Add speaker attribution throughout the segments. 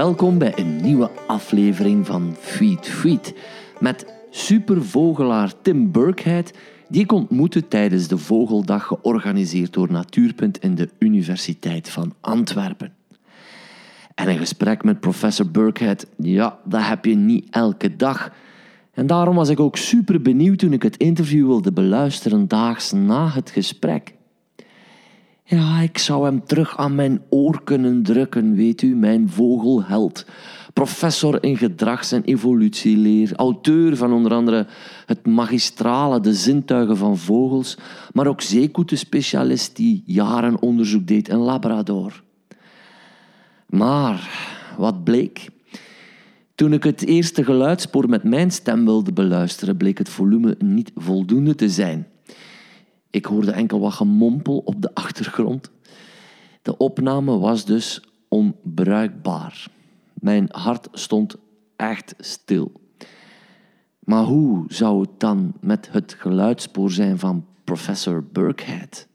Speaker 1: Welkom bij een nieuwe aflevering van Feed Feed met supervogelaar Tim Burkhead, die ik ontmoette tijdens de Vogeldag georganiseerd door Natuurpunt in de Universiteit van Antwerpen. En een gesprek met professor Burkhead, ja, dat heb je niet elke dag. En daarom was ik ook super benieuwd toen ik het interview wilde beluisteren daags na het gesprek. Ja, ik zou hem terug aan mijn oor kunnen drukken, weet u, mijn vogelheld. Professor in gedrags- en evolutieleer, auteur van onder andere het magistrale De Zintuigen van Vogels, maar ook zeekoetenspecialist die jaren onderzoek deed in Labrador. Maar wat bleek? Toen ik het eerste geluidspoor met mijn stem wilde beluisteren, bleek het volume niet voldoende te zijn. Ik hoorde enkel wat gemompel op de achtergrond. De opname was dus onbruikbaar. Mijn hart stond echt stil. Maar hoe zou het dan met het geluidspoor zijn van professor Burkhead?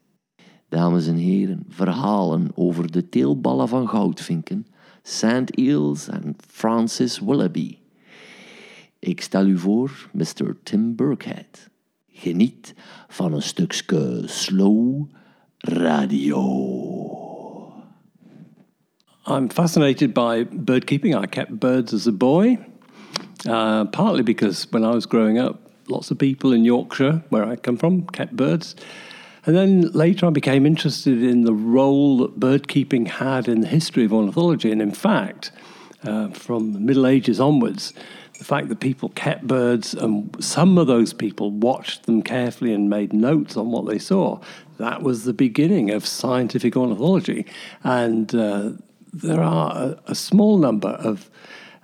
Speaker 1: Dames en heren, verhalen over de teelballen van goudvinken, sand eels en Francis Willoughby. Ik stel u voor Mr. Tim Burkhead. Geniet van een stukje slow radio.
Speaker 2: I'm fascinated by bird keeping. I kept birds as a boy, uh, partly because when I was growing up, lots of people in Yorkshire, where I come from, kept birds. And then later I became interested in the role that bird keeping had in the history of ornithology. And in fact, uh, from the Middle Ages onwards, the fact that people kept birds and some of those people watched them carefully and made notes on what they saw, that was the beginning of scientific ornithology. And uh, there are a, a, small number of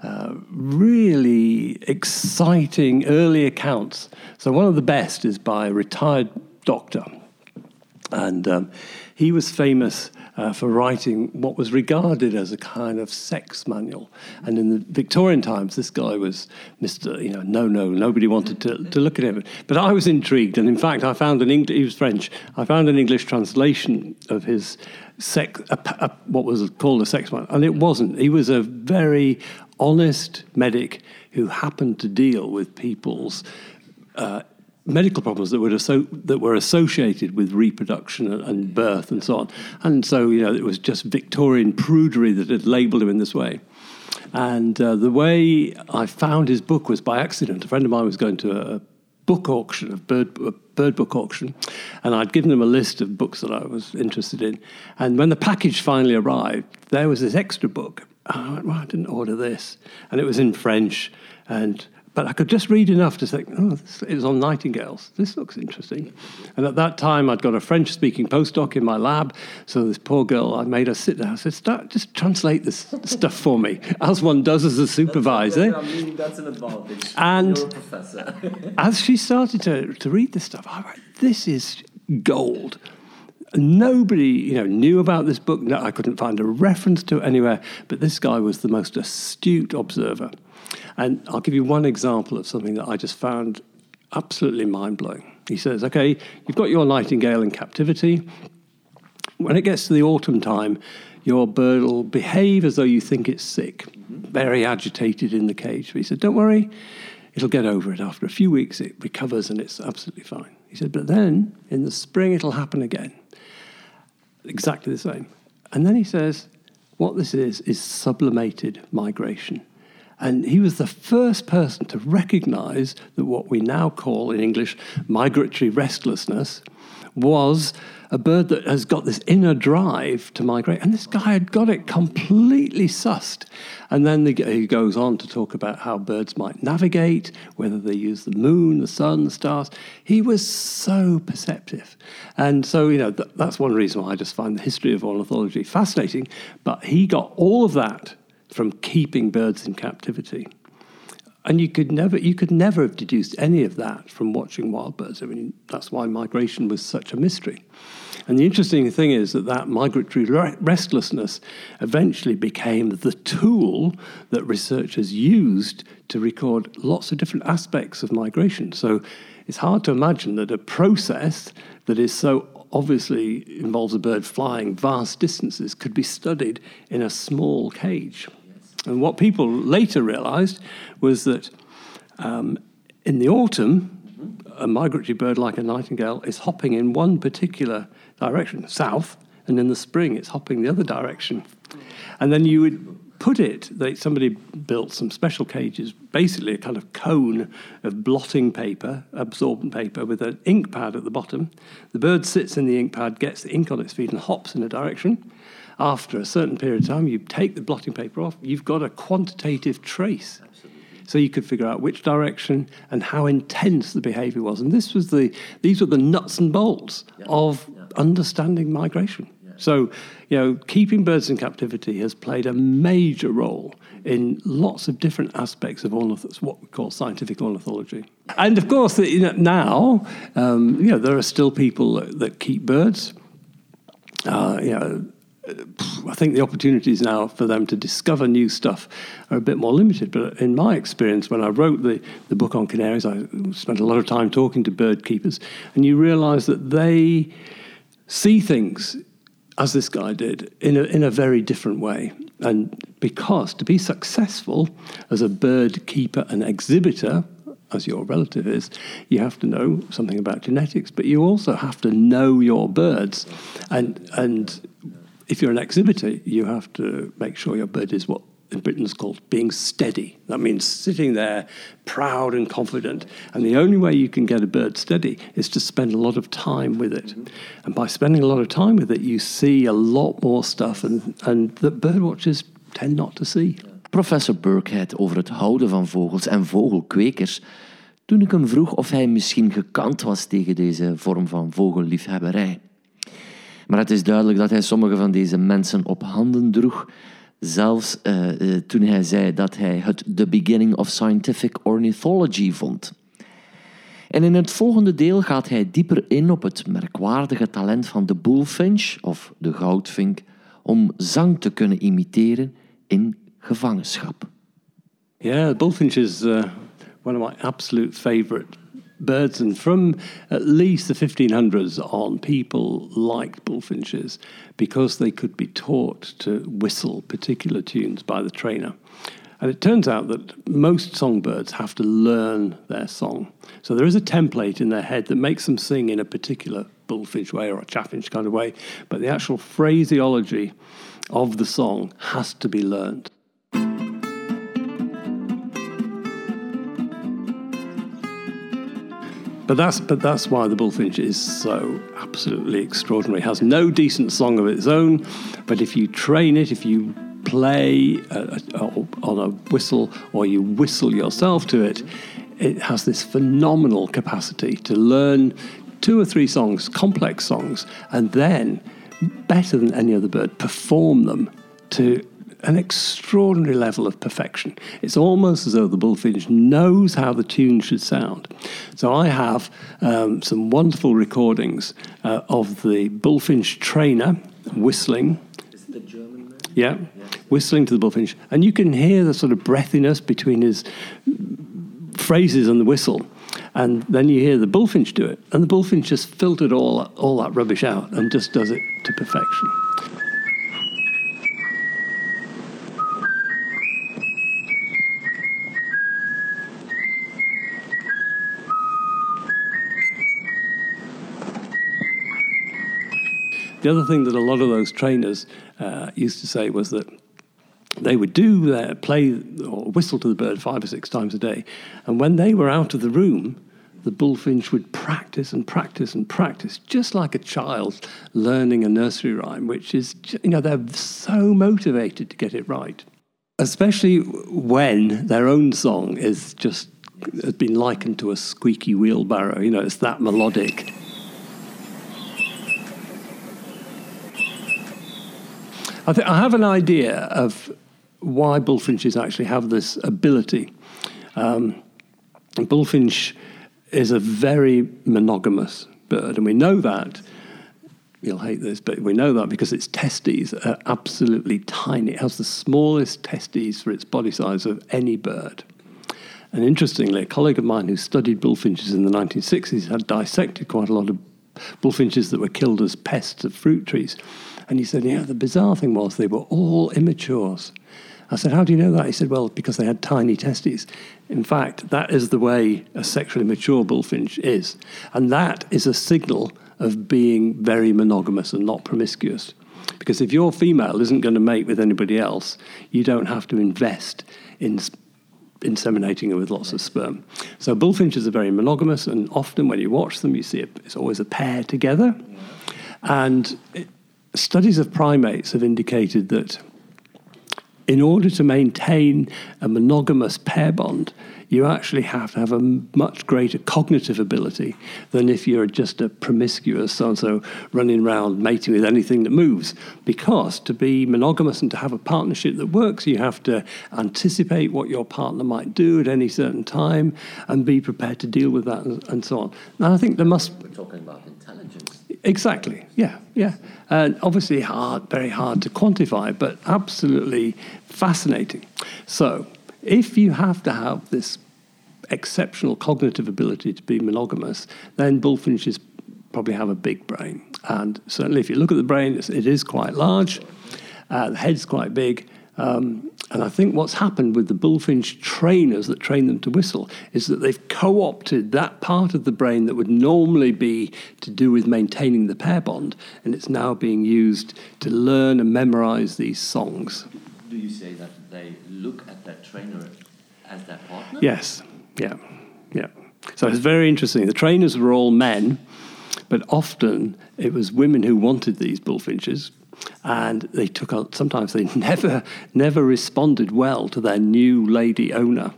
Speaker 2: uh, really exciting early accounts. So, one of the best is by a retired doctor. And um, he was famous uh, for writing what was regarded as a kind of sex manual. And in the Victorian times, this guy was Mr. You know, no, no, nobody wanted to, to look at him. But I was intrigued, and in fact, I found an English. He was French. I found an English translation of his sex, a, a, what was called a sex manual, and it wasn't. He was a very honest medic who happened to deal with people's uh, medical problems that were, so, that were associated with reproduction and birth and so on. And so, you know, it was just Victorian prudery that had labelled him in this way. And uh, the way I found his book was by accident. A friend of mine was going to a book auction, a bird, a bird book auction, and I'd given him a list of books that I was interested in. And when the package finally arrived, there was this extra book. I went, well, I didn't order this. And it was in French. And but I could just read enough to think, oh, this, it was on nightingales. This looks interesting. And at that time, I'd got a French speaking postdoc in my lab. So this poor girl, I made her sit down. I said, Start, just translate this stuff for me, as one does as a supervisor.
Speaker 1: That's, I mean, that's an advantage.
Speaker 2: And as she started to, to read this stuff, I went, this is gold. Nobody, you know, knew about this book. No, I couldn't find a reference to it anywhere. But this guy was the most astute observer. And I'll give you one example of something that I just found absolutely mind blowing. He says, okay, you've got your nightingale in captivity. When it gets to the autumn time, your bird will behave as though you think it's sick, very agitated in the cage. But he said, don't worry, it'll get over it. After a few weeks, it recovers and it's absolutely fine. He said, but then in the spring, it'll happen again. Exactly the same. And then he says, what this is, is sublimated migration. And he was the first person to recognize that what we now call in English migratory restlessness was a bird that has got this inner drive to migrate. And this guy had got it completely sussed. And then the, he goes on to talk about how birds might navigate, whether they use the moon, the sun, the stars. He was so perceptive. And so, you know, th- that's one reason why I just find the history of ornithology fascinating. But he got all of that from keeping birds in captivity. And you could never you could never have deduced any of that from watching wild birds. I mean, that's why migration was such a mystery. And the interesting thing is that that migratory restlessness eventually became the tool that researchers used to record lots of different aspects of migration. So it's hard to imagine that a process that is so obviously involves a bird flying vast distances could be studied in a small cage. And what people later realized was that um, in the autumn, a migratory bird like a nightingale is hopping in one particular direction, south, and in the spring it's hopping the other direction. And then you would put it that somebody built some special cages, basically a kind of cone of blotting paper, absorbent paper, with an ink pad at the bottom. The bird sits in the ink pad, gets the ink on its feet, and hops in a direction. After a certain period of time, you take the blotting paper off, you've got a quantitative trace. So you could figure out which direction and how intense the behavior was. And this was the, these were the nuts and bolts yeah. of yeah. understanding migration. So, you know, keeping birds in captivity has played a major role in lots of different aspects of ornithology, what we call scientific ornithology. And of course, you know, now, um, you know, there are still people that, that keep birds. Uh, you know, I think the opportunities now for them to discover new stuff are a bit more limited. But in my experience, when I wrote the, the book on canaries, I spent a lot of time talking to bird keepers, and you realize that they see things as this guy did, in a, in a very different way. And because to be successful as a bird keeper and exhibitor, as your relative is, you have to know something about genetics, but you also have to know your birds. And, and if you're an exhibitor, you have to make sure your bird is what in Britain is called being steady. That means sitting there proud and confident. And the only way you can get a bird steady is to spend a lot of time with it. Mm-hmm. And by spending a lot of time with it, you see a lot more stuff and, and that birdwatchers tend not to see.
Speaker 1: Professor Birkhead over het houden van vogels en vogelkwekers. Toen ik hem vroeg of hij misschien gekant was tegen deze vorm van vogelliefhebberij. Maar het is duidelijk dat hij sommige van deze mensen op handen droeg Zelfs uh, uh, toen hij zei dat hij het The Beginning of Scientific Ornithology vond. En in het volgende deel gaat hij dieper in op het merkwaardige talent van de bullfinch of de goudvink om zang te kunnen imiteren in gevangenschap.
Speaker 2: Ja, bullfinch is uh, one of my absolute favorite birds, and from at least the 1500s on, people liked bullfinches because they could be taught to whistle particular tunes by the trainer. And it turns out that most songbirds have to learn their song. So there is a template in their head that makes them sing in a particular bullfinch way or a chaffinch kind of way, but the actual phraseology of the song has to be learned. But that's but that's why the bullfinch is so absolutely extraordinary. It has no decent song of its own, but if you train it, if you play a, a, on a whistle or you whistle yourself to it, it has this phenomenal capacity to learn two or three songs, complex songs, and then better than any other bird, perform them to an extraordinary level of perfection. It's almost as though the bullfinch knows how the tune should sound. So I have um, some wonderful recordings uh, of the bullfinch trainer whistling.
Speaker 1: Is it the German man?
Speaker 2: Yeah, whistling to the bullfinch. And you can hear the sort of breathiness between his phrases and the whistle. And then you hear the bullfinch do it, and the bullfinch just filtered all, all that rubbish out and just does it to perfection. The other thing that a lot of those trainers uh, used to say was that they would do their play or whistle to the bird five or six times a day, and when they were out of the room, the bullfinch would practice and practice and practice, just like a child learning a nursery rhyme, which is, you know, they're so motivated to get it right. Especially when their own song is just has been likened to a squeaky wheelbarrow. You know, it's that melodic. I, th- I have an idea of why bullfinches actually have this ability. Um, bullfinch is a very monogamous bird, and we know that. You'll hate this, but we know that because its testes are absolutely tiny. It has the smallest testes for its body size of any bird. And interestingly, a colleague of mine who studied bullfinches in the 1960s had dissected quite a lot of bullfinches that were killed as pests of fruit trees. And he said, yeah, the bizarre thing was they were all immatures. I said, How do you know that? He said, Well, because they had tiny testes. In fact, that is the way a sexually mature bullfinch is. And that is a signal of being very monogamous and not promiscuous. Because if your female isn't going to mate with anybody else, you don't have to invest in inseminating with lots of sperm. So bullfinches are very monogamous, and often when you watch them, you see it, it's always a pair together. And it, studies of primates have indicated that in order to maintain a monogamous pair bond, you actually have to have a much greater cognitive ability than if you're just a promiscuous so and so running around mating with anything that moves. Because to be monogamous and to have a partnership that works, you have to anticipate what your partner might do at any certain time and be prepared to deal with that and, and so on. And I think there must.
Speaker 1: We're talking about intelligence.
Speaker 2: Exactly. Yeah. Yeah. And obviously hard, very hard to quantify, but absolutely fascinating. So, if you have to have this exceptional cognitive ability to be monogamous, then bullfinches probably have a big brain. And certainly, if you look at the brain, it is quite large, uh, the head's quite big. Um, and I think what's happened with the bullfinch trainers that train them to whistle is that they've co opted that part of the brain that would normally be to do with maintaining the pair bond, and it's now being used to learn and memorize these songs.
Speaker 1: Do you say that they look at that trainer as their partner?
Speaker 2: Yes, yeah, yeah. So it's very interesting. The trainers were all men, but often it was women who wanted these bullfinches and they took sometimes they never never responded well to their new lady owner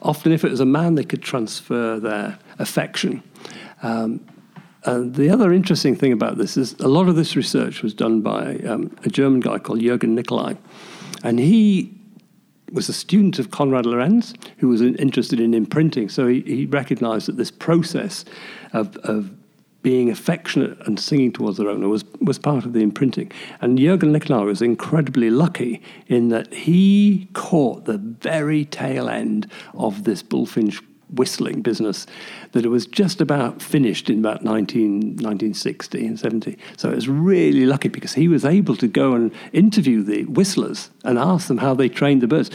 Speaker 2: often if it was a man they could transfer their affection um, and the other interesting thing about this is a lot of this research was done by um, a German guy called Jürgen Nicolai. And he was a student of Konrad Lorenz, who was interested in imprinting. So he, he recognized that this process of, of being affectionate and singing towards their owner was, was part of the imprinting. And Jürgen Nicolai was incredibly lucky in that he caught the very tail end of this bullfinch whistling business that it was just about finished in about 19, 1960 and 70. So it was really lucky because he was able to go and interview the whistlers and ask them how they trained the birds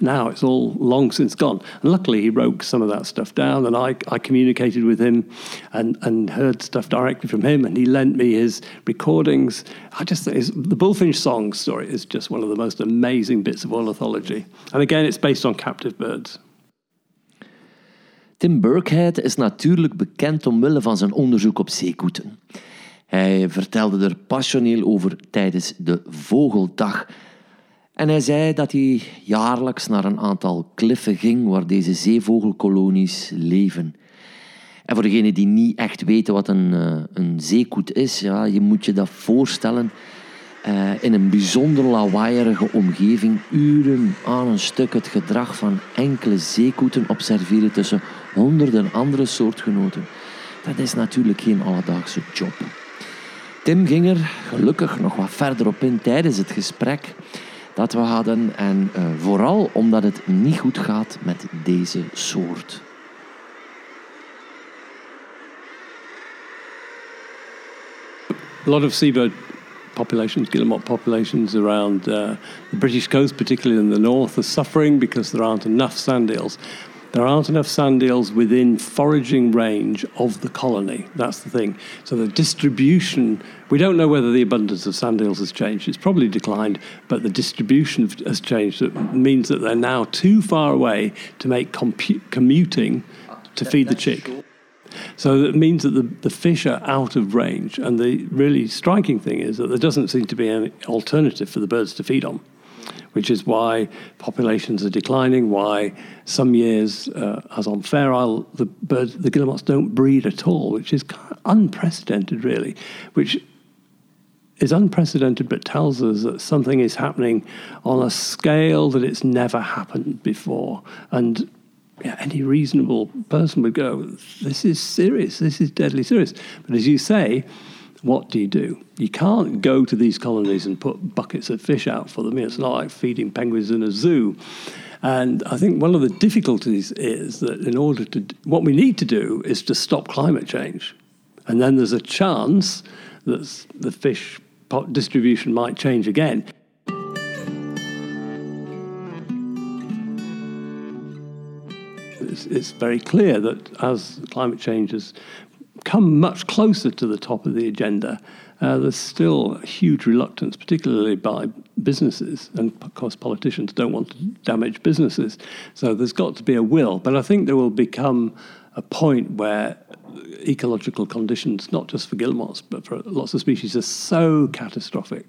Speaker 2: now it's all long since gone. And luckily, he wrote some of that stuff down, and I, I communicated with him and, and heard stuff directly from him, and he lent me his recordings. I just think the Bullfinch Song story is just one of the most amazing bits of ornithology. And again, it's based on captive birds.
Speaker 1: Tim Burkhead is natuurlijk bekend omwille van zijn onderzoek op zeekoeten. Hij vertelde er passioneel over tijdens de Vogeldag En hij zei dat hij jaarlijks naar een aantal kliffen ging waar deze zeevogelkolonies leven. En voor degenen die niet echt weten wat een, uh, een zeekoet is, ja, je moet je dat voorstellen uh, in een bijzonder lawaaierige omgeving uren aan een stuk het gedrag van enkele zeekoeten observeren tussen honderden andere soortgenoten. Dat is natuurlijk geen alledaagse job. Tim ging er gelukkig nog wat verder op in tijdens het gesprek dat we hadden. En uh, vooral omdat het niet goed gaat met deze soort.
Speaker 2: A lot of seabird populations, guillemot populations around uh, the British coast, particularly in the north, are suffering because there aren't enough sand eels. There aren't enough sand eels within foraging range of the colony. That's the thing. So the distribution, we don't know whether the abundance of sand eels has changed. It's probably declined, but the distribution has changed. It means that they're now too far away to make compu- commuting to feed the chick. So it means that the, the fish are out of range. And the really striking thing is that there doesn't seem to be any alternative for the birds to feed on which is why populations are declining, why some years, uh, as on Fair Isle, the birds, the guillemots don't breed at all, which is unprecedented, really, which is unprecedented but tells us that something is happening on a scale that it's never happened before. And any reasonable person would go, this is serious, this is deadly serious. But as you say, what do you do? You can't go to these colonies and put buckets of fish out for them. It's not like feeding penguins in a zoo. And I think one of the difficulties is that in order to, what we need to do is to stop climate change. And then there's a chance that the fish distribution might change again. It's, it's very clear that as climate change has come much closer to the top of the agenda, uh, there's still huge reluctance, particularly by businesses, and of course politicians don't want to damage businesses. So there's got to be a will. But I think there will become a point where ecological conditions, not just for guillemots, but for lots of species, are so catastrophic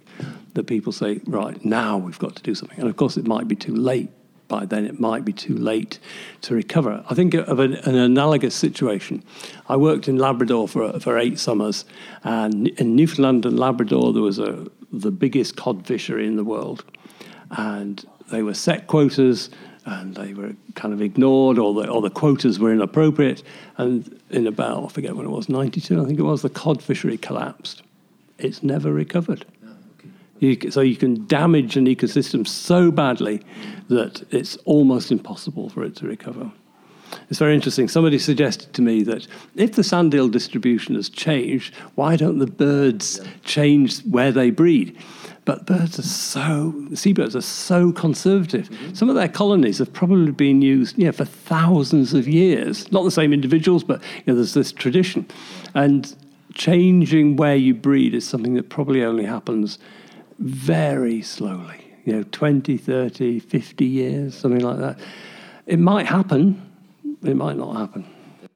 Speaker 2: that people say, right, now we've got to do something. And of course, it might be too late. By then, it might be too late to recover. I think of an, an analogous situation. I worked in Labrador for, for eight summers, and in Newfoundland and Labrador, there was a, the biggest cod fishery in the world. And they were set quotas and they were kind of ignored, or the, or the quotas were inappropriate. And in about, I forget when it was, 92, I think it was, the cod fishery collapsed. It's never recovered. You, so you can damage an ecosystem so badly that it's almost impossible for it to recover. It's very interesting. Somebody suggested to me that if the sand eel distribution has changed, why don't the birds change where they breed? But birds are so, seabirds are so conservative. Mm-hmm. Some of their colonies have probably been used you know, for thousands of years. Not the same individuals, but you know, there's this tradition. And changing where you breed is something that probably only happens very slowly. You know, 20, 30, 50 years, something like that. It might happen, it might not happen.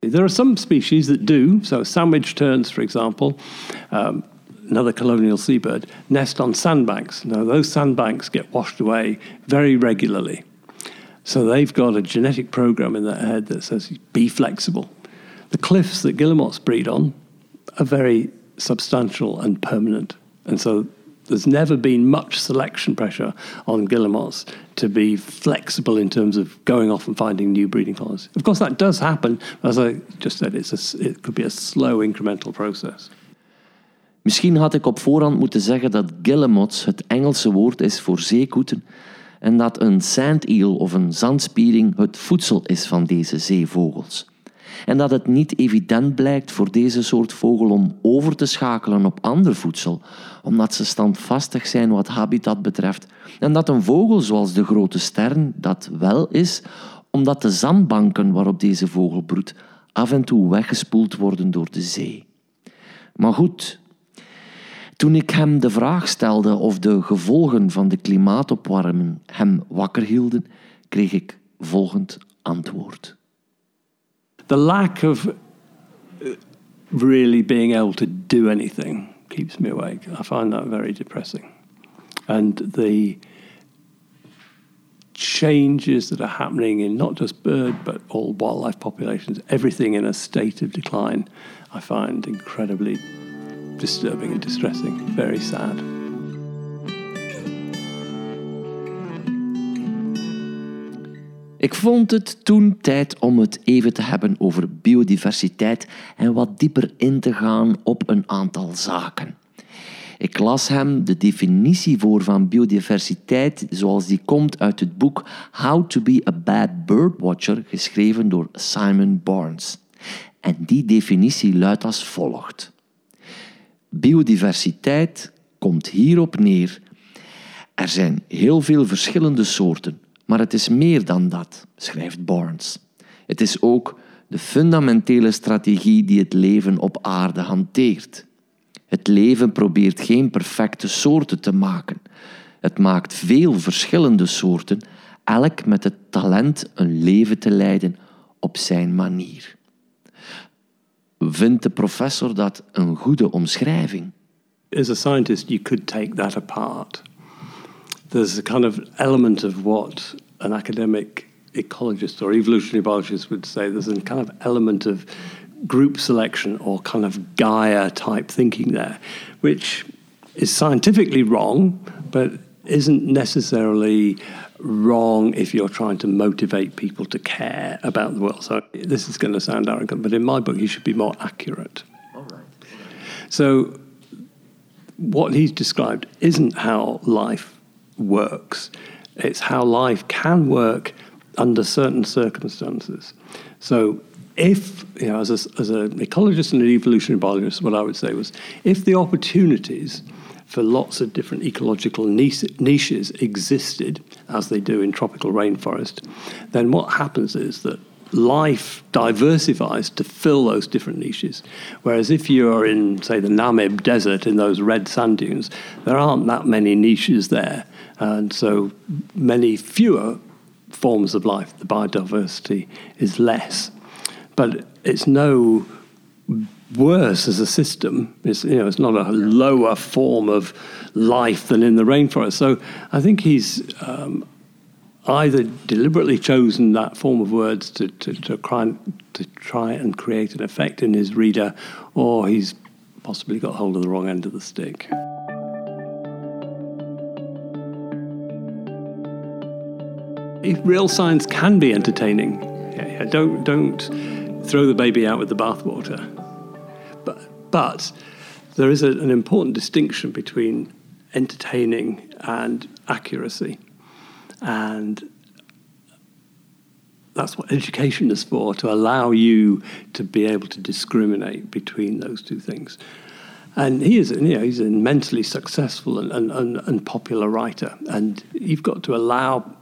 Speaker 2: There are some species that do. So, sandwich terns, for example, um, another colonial seabird, nest on sandbanks. Now, those sandbanks get washed away very regularly. So they've got a genetic program in their head that says be flexible. The cliffs that guillemots breed on are very substantial and permanent. And so there's never been much selection pressure on guillemots to be flexible in terms of going off and finding new breeding colonies. Of course, that does happen. As I just said, it's a, it could be a slow incremental process.
Speaker 1: Misschien had ik op voorhand moeten zeggen dat guillemots het Engelse woord is voor zeekoeten en dat een sand eel of een zandspiering het voedsel is van deze zeevogels. En dat het niet evident blijkt voor deze soort vogel om over te schakelen op ander voedsel, omdat ze standvastig zijn wat habitat betreft. En dat een vogel zoals de grote stern dat wel is, omdat de zandbanken waarop deze vogel broedt af en toe weggespoeld worden door de zee. Maar goed, toen ik hem de vraag stelde of de gevolgen van de klimaatopwarming hem wakker hielden, kreeg ik volgend antwoord.
Speaker 2: The lack of uh, really being able to do anything keeps me awake. I find that very depressing. And the changes that are happening in not just bird but all wildlife populations, everything in a state of decline, I find incredibly disturbing and distressing, very sad.
Speaker 1: Ik vond het toen tijd om het even te hebben over biodiversiteit en wat dieper in te gaan op een aantal zaken. Ik las hem de definitie voor van biodiversiteit zoals die komt uit het boek How to be a Bad Birdwatcher, geschreven door Simon Barnes. En die definitie luidt als volgt. Biodiversiteit komt hierop neer. Er zijn heel veel verschillende soorten, maar het is meer dan dat, schrijft Barnes. Het is ook de fundamentele strategie die het leven op aarde hanteert. Het leven probeert geen perfecte soorten te maken. Het maakt veel verschillende soorten, elk met het talent een leven te leiden op zijn manier. Vindt de professor dat een goede omschrijving?
Speaker 2: As a scientist, you could take that apart. There's a kind of element of what an academic ecologist or evolutionary biologist would say. There's a kind of element of group selection or kind of Gaia type thinking there, which is scientifically wrong, but isn't necessarily wrong if you're trying to motivate people to care about the world. So this is going to sound arrogant, but in my book, he should be more accurate. All right. So what he's described isn't how life works. It's how life can work under certain circumstances. So if, you know, as, a, as an ecologist and an evolutionary biologist, what I would say was if the opportunities for lots of different ecological niches existed, as they do in tropical rainforest, then what happens is that life diversifies to fill those different niches. Whereas if you're in, say, the Namib Desert in those red sand dunes, there aren't that many niches there. And so many fewer forms of life. The biodiversity is less. But it's no worse as a system. It's, you know, it's not a lower form of life than in the rainforest. So I think he's um, either deliberately chosen that form of words to, to, to, try, to try and create an effect in his reader, or he's possibly got hold of the wrong end of the stick. Real science can be entertaining. Yeah, yeah, don't, don't throw the baby out with the bathwater. But, but there is a, an important distinction between entertaining and accuracy. And that's what education is for, to allow you to be able to discriminate between those two things. And he is, you know, he's an immensely successful and, and, and, and popular writer. And you've got to allow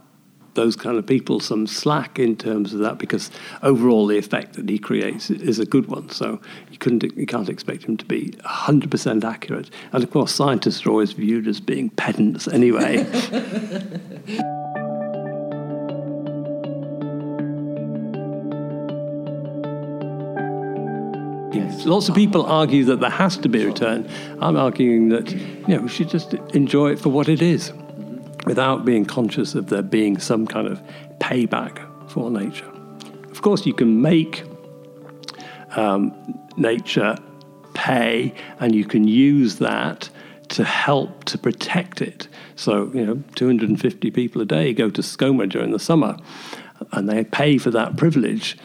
Speaker 2: those kind of people some slack in terms of that because overall the effect that he creates is a good one. So you couldn't you can't expect him to be 100% accurate. And of course scientists are always viewed as being pedants anyway. Yes. Lots of people argue that there has to be a return. I'm arguing that you know we should just enjoy it for what it is without being conscious of there being some kind of payback for nature. Of course, you can make um, nature pay, and you can use that to help to protect it. So, you know, 250 people a day go to Skomer during the summer, and they pay for that privilege.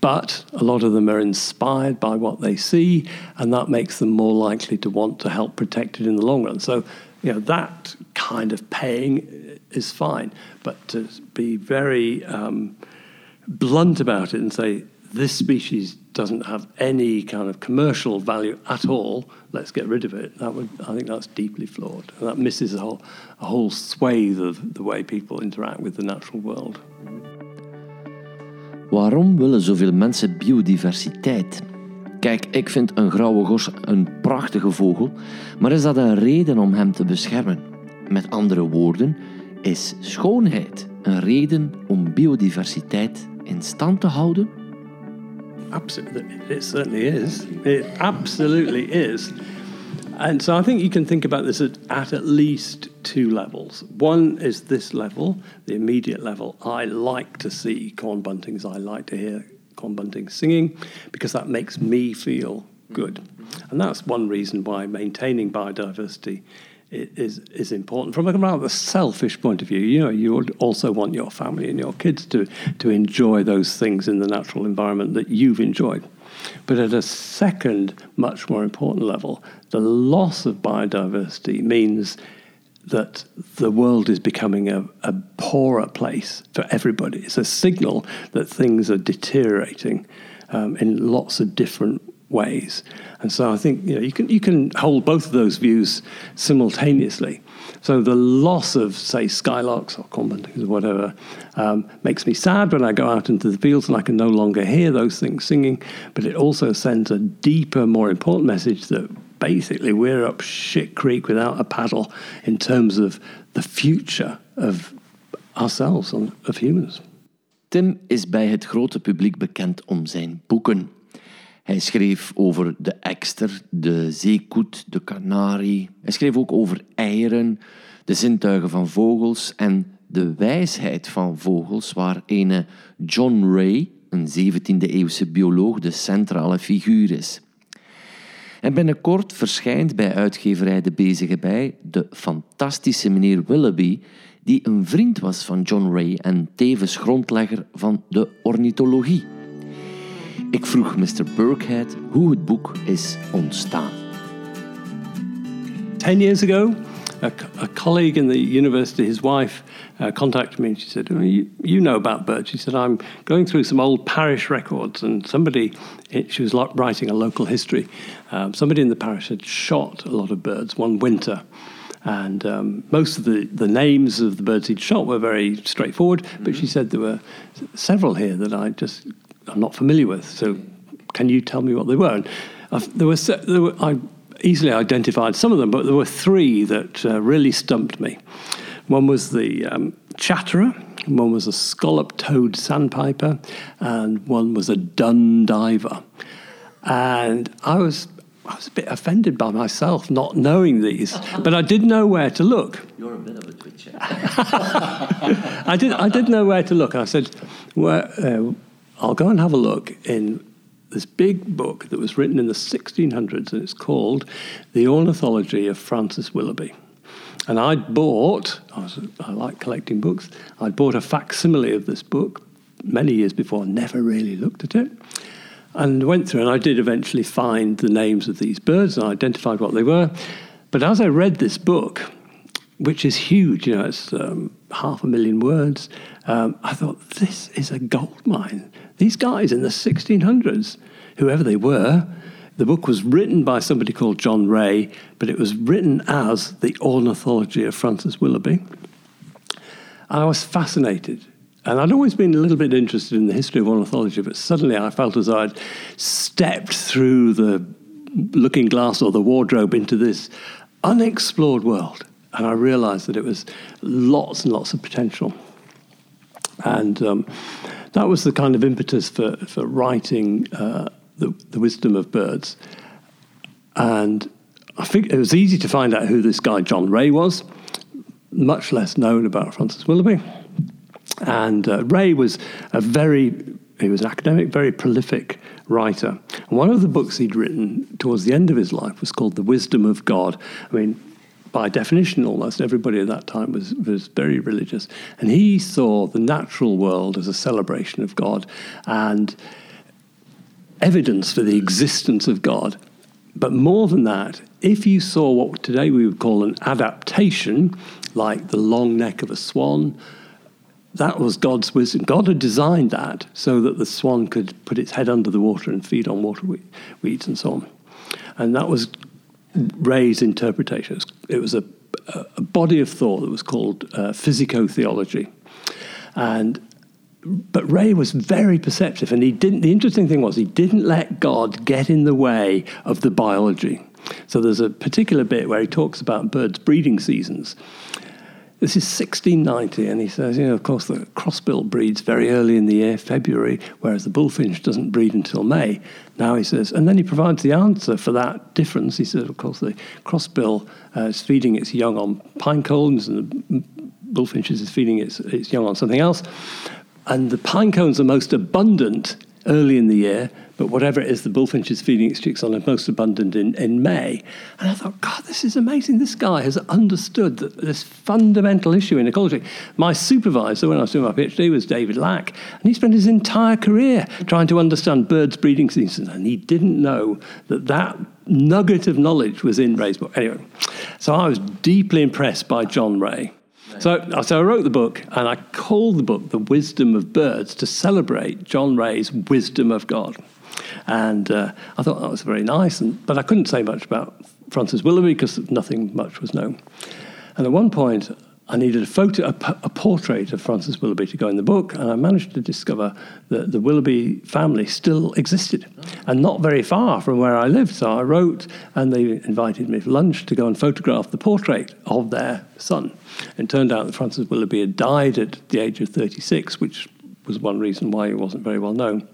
Speaker 2: But a lot of them are inspired by what they see, and that makes them more likely to want to help protect it in the long run. So, you know, that kind of paying is fine. But to be very um, blunt about it and say, this species doesn't have any kind of commercial value at all, let's get rid of it, that would, I think that's deeply flawed. And that misses a whole, a whole swathe of the way people interact with the natural world.
Speaker 1: Waarom willen zoveel mensen biodiversiteit? Kijk, ik vind een grauwe gos een prachtige vogel, maar is dat een reden om hem te beschermen? Met andere woorden, is schoonheid een reden om biodiversiteit in stand te houden?
Speaker 2: Absolutely, it certainly is. It absolutely is. And so I think you can think about this at, at, at least two levels. One is this level, the immediate level. I like to see corn buntings, I like to hear corn buntings singing because that makes me feel good. Mm-hmm. And that's one reason why maintaining biodiversity is is important from a rather selfish point of view. You know, you would also want your family and your kids to to enjoy those things in the natural environment that you've enjoyed. But at a second, much more important level, the loss of biodiversity means that the world is becoming a, a poorer place for everybody. It's a signal that things are deteriorating um, in lots of different ways. And so I think you know you can you can hold both of those views simultaneously. So the loss of say skylarks or cornbuntings or whatever um, makes me sad when I go out into the fields and I can no longer hear those things singing. But it also sends a deeper, more important message that basically we're up shit creek without a paddle in terms of the future of ourselves, of humans.
Speaker 1: Tim is bij het grote publiek bekend om zijn boeken. Hij schreef over de ekster, de zeekoet, de kanarie. Hij schreef ook over eieren, de zintuigen van vogels en de wijsheid van vogels, waar een John Ray, een 17e-eeuwse bioloog, de centrale figuur is. En binnenkort verschijnt bij uitgeverij De Bezige Bij de fantastische meneer Willoughby, die een vriend was van John Ray en tevens grondlegger van de ornithologie. Ik vroeg Mr. Birkhead hoe het boek is ontstaan.
Speaker 2: Ten years ago, a, a colleague in the university, his wife, uh, contacted me and she said, you, you, know about birds. She said, I'm going through some old parish records, and somebody, she was writing a local history, um, somebody in the parish had shot a lot of birds one winter. And um, most of the, the names of the birds he'd shot were very straightforward, mm-hmm. but she said there were several here that I just I'm not familiar with. So, can you tell me what they were? And there were, there were, I easily identified some of them, but there were three that uh, really stumped me. One was the um, chatterer, one was a scallop toed sandpiper, and one was a dun diver. And I was I was a bit offended by myself not knowing these, but I did know where to look.
Speaker 1: You're a bit of a twitcher.
Speaker 2: I did. I did know where to look. I said, "Well, uh, I'll go and have a look in this big book that was written in the 1600s, and it's called The Ornithology of Francis Willoughby. And I'd bought. I, was, I like collecting books. I'd bought a facsimile of this book many years before. Never really looked at it and went through, and I did eventually find the names of these birds and I identified what they were. But as I read this book, which is huge, you know, it's um, half a million words, um, I thought, this is a gold mine. These guys in the 1600s, whoever they were, the book was written by somebody called John Ray, but it was written as The Ornithology of Francis Willoughby. And I was fascinated and I'd always been a little bit interested in the history of ornithology, but suddenly I felt as though I'd stepped through the looking glass or the wardrobe into this unexplored world. And I realized that it was lots and lots of potential. And um, that was the kind of impetus for, for writing uh, the, the Wisdom of Birds. And I think it was easy to find out who this guy John Ray was, much less known about Francis Willoughby. And uh, Ray was a very, he was an academic, very prolific writer. And one of the books he'd written towards the end of his life was called The Wisdom of God. I mean, by definition, almost everybody at that time was, was very religious. And he saw the natural world as a celebration of God and evidence for the existence of God. But more than that, if you saw what today we would call an adaptation, like the long neck of a swan, that was God's wisdom. God had designed that so that the swan could put its head under the water and feed on water weeds and so on. And that was Ray's interpretation. It was a, a body of thought that was called uh, physico-theology. And but Ray was very perceptive, and he didn't. The interesting thing was he didn't let God get in the way of the biology. So there's a particular bit where he talks about birds' breeding seasons, this is 1690, and he says, you know, of course, the crossbill breeds very early in the year, February, whereas the bullfinch doesn't breed until May. Now he says, and then he provides the answer for that difference. He says, of course, the crossbill uh, is feeding its young on pine cones, and the bullfinches is feeding its, its young on something else. And the pine cones are most abundant early in the year, but whatever it is the bullfinch is feeding its chicks on is most abundant in, in May. And I thought, God, this is amazing. This guy has understood this fundamental issue in ecology. My supervisor when I was doing my PhD was David Lack, and he spent his entire career trying to understand birds' breeding seasons, and he didn't know that that nugget of knowledge was in Ray's book. Anyway, so I was deeply impressed by John Ray. So, so I wrote the book and I called the book The Wisdom of Birds to celebrate John Ray's wisdom of God. And uh, I thought that was very nice, and, but I couldn't say much about Francis Willoughby because nothing much was known. And at one point, I needed a photo, a, a, portrait of Francis Willoughby to go in the book, and I managed to discover that the Willoughby family still existed, and not very far from where I lived. So I wrote, and they invited me for lunch to go and photograph the portrait of their son. It turned out that Francis Willoughby had died at the age of 36, which was one reason why he wasn't very well known.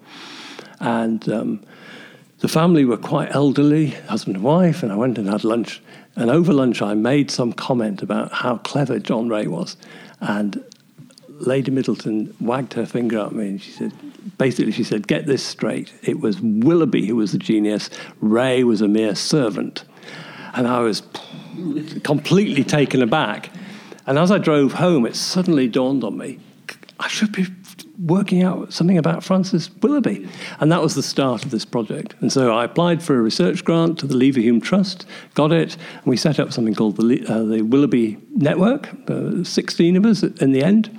Speaker 2: And um, the family were quite elderly, husband and wife, and I went and had lunch. And over lunch, I made some comment about how clever John Ray was. And Lady Middleton wagged her finger at me and she said, basically, she said, get this straight. It was Willoughby who was the genius, Ray was a mere servant. And I was completely taken aback. And as I drove home, it suddenly dawned on me I should be working out something about Francis Willoughby. And that was the start of this project. And so I applied for a research grant to the Leverhulme Trust, got it, and we set up something called the, uh, the Willughby Network, uh, 16 of us in the end.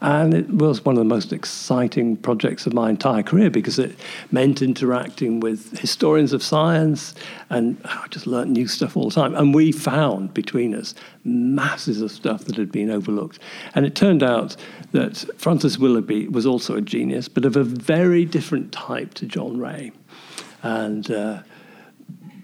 Speaker 2: And it was one of the most exciting projects of my entire career because it meant interacting with historians of science, and I just learned new stuff all the time. And we found between us masses of stuff that had been overlooked. And it turned out that Francis Willoughby was also a genius, but of a very different type to John Ray. And uh,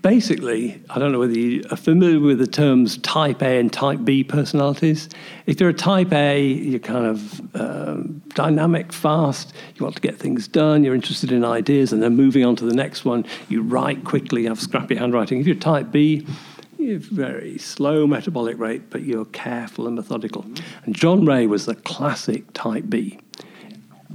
Speaker 2: basically, I don't know whether you are familiar with the terms type A and type B personalities. If you're a type A, you're kind of um, dynamic, fast, you want to get things done, you're interested in ideas, and then moving on to the next one, you write quickly, you have scrappy handwriting. If you're type B, you're very slow metabolic rate, but you're careful and methodical. And John Ray was the classic type B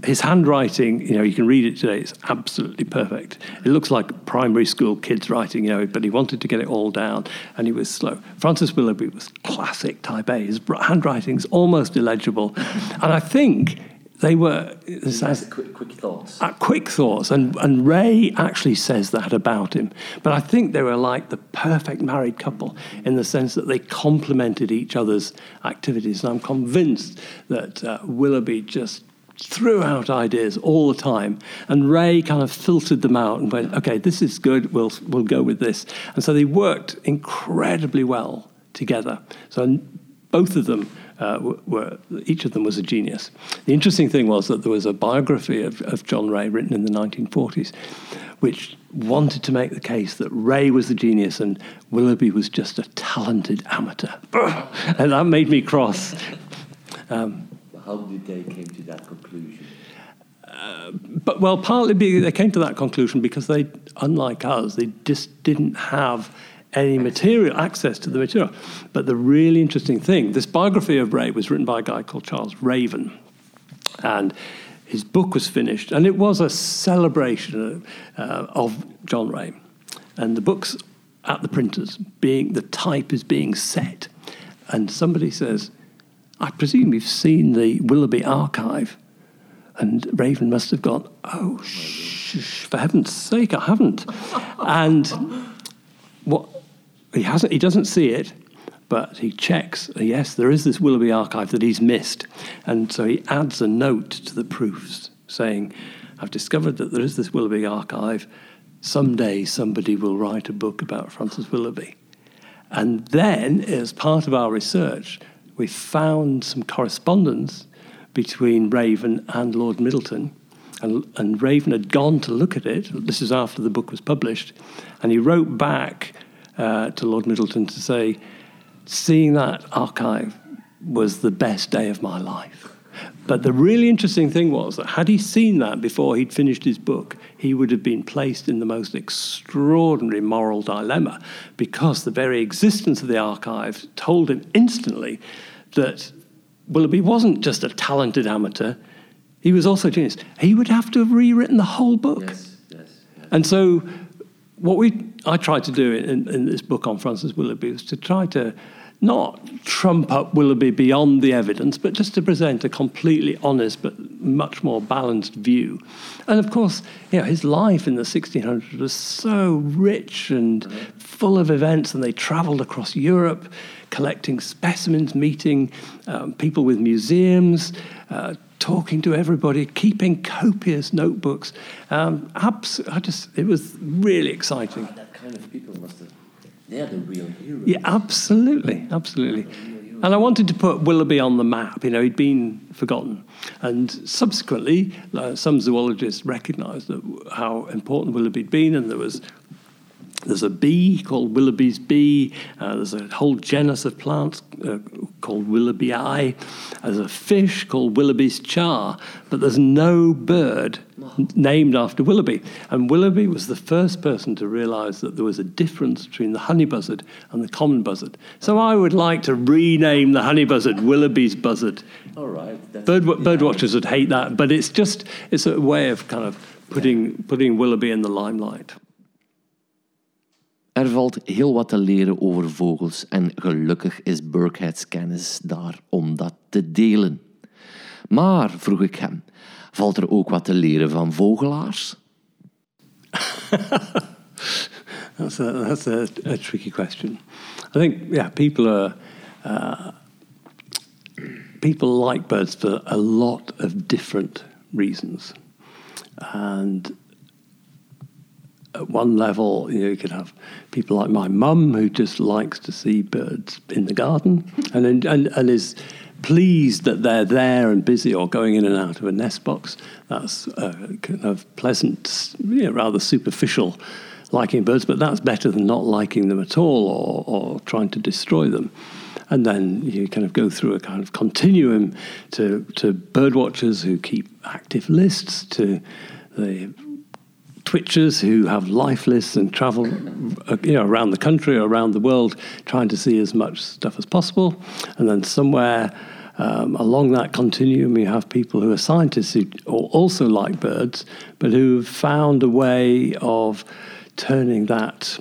Speaker 2: his handwriting, you know, you can read it today, it's absolutely perfect. It looks like primary school kids writing, you know, but he wanted to get it all down and he was slow. Francis Willoughby was classic type A. His handwriting's almost illegible. and I think they were
Speaker 1: as, quick, quick, thoughts.
Speaker 2: Uh, quick thoughts, and and Ray actually says that about him. But I think they were like the perfect married couple in the sense that they complemented each other's activities. And I'm convinced that uh, Willoughby just threw out ideas all the time. And Ray kind of filtered them out and went, okay, this is good, we'll, we'll go with this. And so they worked incredibly well together. So both of them uh, were, each of them was a genius. The interesting thing was that there was a biography of, of John Ray written in the 1940s, which wanted to make the case that Ray was the genius and Willoughby was just a talented amateur. and that made me cross. Um,
Speaker 1: how did they came to that conclusion?
Speaker 2: Uh, but well, partly they came to that conclusion because they, unlike us, they just didn't have any material access to the material. But the really interesting thing, this biography of Ray was written by a guy called Charles Raven, and his book was finished, and it was a celebration uh, of John Ray. And the book's at the printers, being the type is being set, and somebody says, I presume you've seen the Willoughby archive. And Raven must have gone, oh, sh- for heaven's sake, I haven't. and what he hasn't, he doesn't see it, but he checks, yes, there is this Willoughby archive that he's missed. And so he adds a note to the proofs saying, I've discovered that there is this Willoughby archive. Someday somebody will write a book about Francis Willoughby. And then, as part of our research, we found some correspondence between Raven and Lord Middleton. And, and, Raven had gone to look at it. This is after the book was published. And he wrote back uh, to Lord Middleton to say, Seeing that archive was the best day of my life. But the really interesting thing was that had he seen that before he'd finished his book, he would have been placed in the most extraordinary moral dilemma because the very existence of the archive told him instantly that Willoughby wasn't just a talented amateur, he was also a genius. He would have to have rewritten the whole book.
Speaker 1: Yes, yes, yes.
Speaker 2: And so, what we I tried to do in, in this book on Francis Willoughby was to try to not trump up Willoughby beyond the evidence, but just to present a completely honest but much more balanced view. And of course, you know, his life in the 1600s was so rich and full of events, and they travelled across Europe, collecting specimens, meeting um, people with museums. Uh, talking to everybody, keeping copious notebooks. Um, abs- I just, it was really exciting.
Speaker 1: Oh, that kind of people must have they're the real heroes.
Speaker 2: Yeah, absolutely, absolutely. And I wanted to put Willoughby on the map. You know, he'd been forgotten. And subsequently, uh, some zoologists recognised how important Willoughby had been, and there was there's a bee called Willoughby's bee. Uh, there's a whole genus of plants uh, called Willoughbyi. There's a fish called Willoughby's char, but there's no bird named after Willoughby. And Willoughby was the first person to realize that there was a difference between the honey buzzard and the common buzzard. So I would like to rename the honey buzzard Willoughby's buzzard.
Speaker 1: All right.
Speaker 2: Bird, bird watchers would hate that, but it's just it's a way of kind of putting, yeah. putting Willoughby in the limelight.
Speaker 1: Er valt heel wat te leren over vogels en gelukkig is Burkhead's kennis daar om dat te delen. Maar, vroeg ik hem, valt er ook wat te leren van vogelaars?
Speaker 2: that's a, that's a, a, tricky question. I think, yeah, people are. Uh, people like birds for a lot of different reasons. And at one level, you know, you could have people like my mum who just likes to see birds in the garden and, and, and is pleased that they're there and busy or going in and out of a nest box. That's a kind of pleasant, you know, rather superficial liking birds, but that's better than not liking them at all or, or trying to destroy them. And then you kind of go through a kind of continuum to, to bird watchers who keep active lists, to the twitchers who have life lists and travel uh, you know, around the country or around the world trying to see as much stuff as possible. And then somewhere um, along that continuum, you have people who are scientists who also like birds, but who've found a way of turning that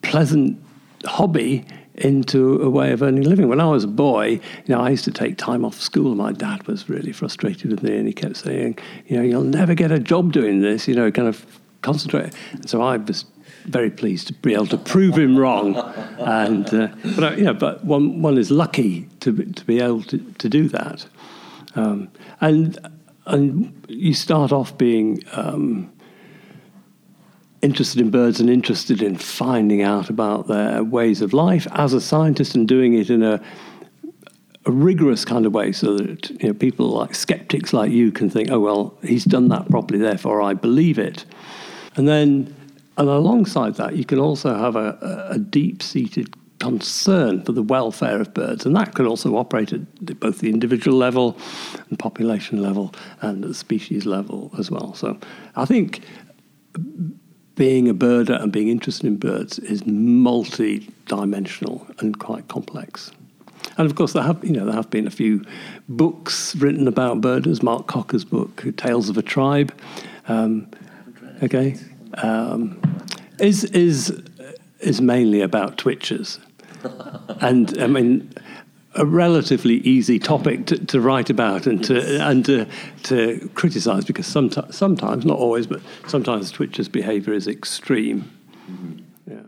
Speaker 2: pleasant hobby into a way of earning a living. When I was a boy, you know, I used to take time off school. My dad was really frustrated with me, and he kept saying, "You know, you'll never get a job doing this. You know, kind of concentrate." And so I was very pleased to be able to prove him wrong. And uh, but uh, yeah, but one one is lucky to to be able to, to do that. Um, and and you start off being. Um, interested in birds and interested in finding out about their ways of life as a scientist and doing it in a, a rigorous kind of way so that you know, people like skeptics like you can think, oh, well, he's done that properly, therefore I believe it. And then, and alongside that, you can also have a, a deep seated concern for the welfare of birds, and that can also operate at both the individual level and population level and the species level as well. So I think being a birder and being interested in birds is multi-dimensional and quite complex. And of course, there have you know there have been a few books written about birders. Mark Cocker's book, Tales of a Tribe. Um, okay, um, is is is mainly about twitchers, and I mean a relatively easy topic to, to write about and to and to, to criticise because sometimes, sometimes, not always, but sometimes Twitch's behaviour is extreme. Mm-hmm.
Speaker 1: Yeah.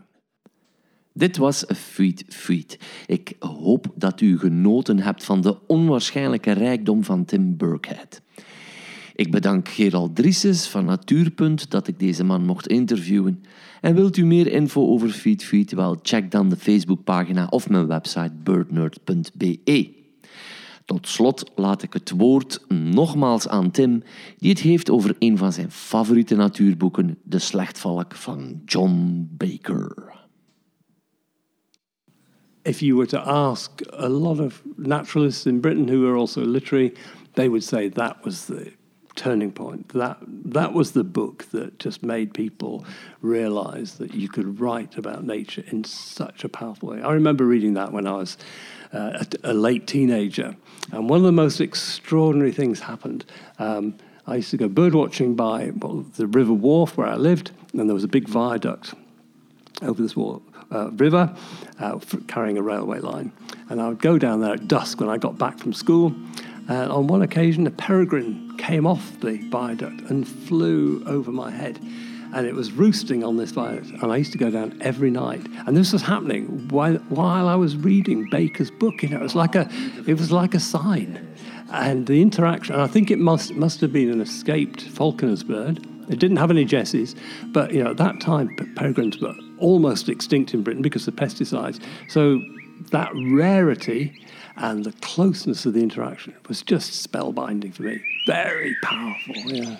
Speaker 1: Dit was Fuit Fuit. Ik hoop dat u genoten hebt van de onwaarschijnlijke rijkdom van Tim Birkhead. Ik bedank Gerald Drieses van Natuurpunt dat ik deze man mocht interviewen. En wilt u meer info over FeedFeed? Wel, check dan de Facebookpagina of mijn website birdnerd.be. Tot slot laat ik het woord nogmaals aan Tim, die het heeft over een van zijn favoriete natuurboeken, De Slechtvalk van John Baker.
Speaker 2: If you were to ask a lot of naturalists in Britain who are also literary, they would say that was the turning point. That that was the book that just made people realize that you could write about nature in such a powerful way. I remember reading that when I was uh, a, a, late teenager, and one of the most extraordinary things happened. Um, I used to go bird watching by well, the River Wharfe where I lived, and there was a big viaduct over this wall, uh, river uh, carrying a railway line. And I would go down there at dusk when I got back from school. And on one occasion, a peregrine came off the viaduct and flew over my head. And it was roosting on this viaduct. And I used to go down every night. And this was happening while, while I was reading Baker's book. You know, it was like a, it was like a sign. And the interaction, and I think it must, must have been an escaped falconer's bird. It didn't have any jesses, but you know at that time peregrines were almost extinct in Britain because of pesticides. So that rarity and the closeness of the interaction was just spellbinding for me. Very powerful, yeah.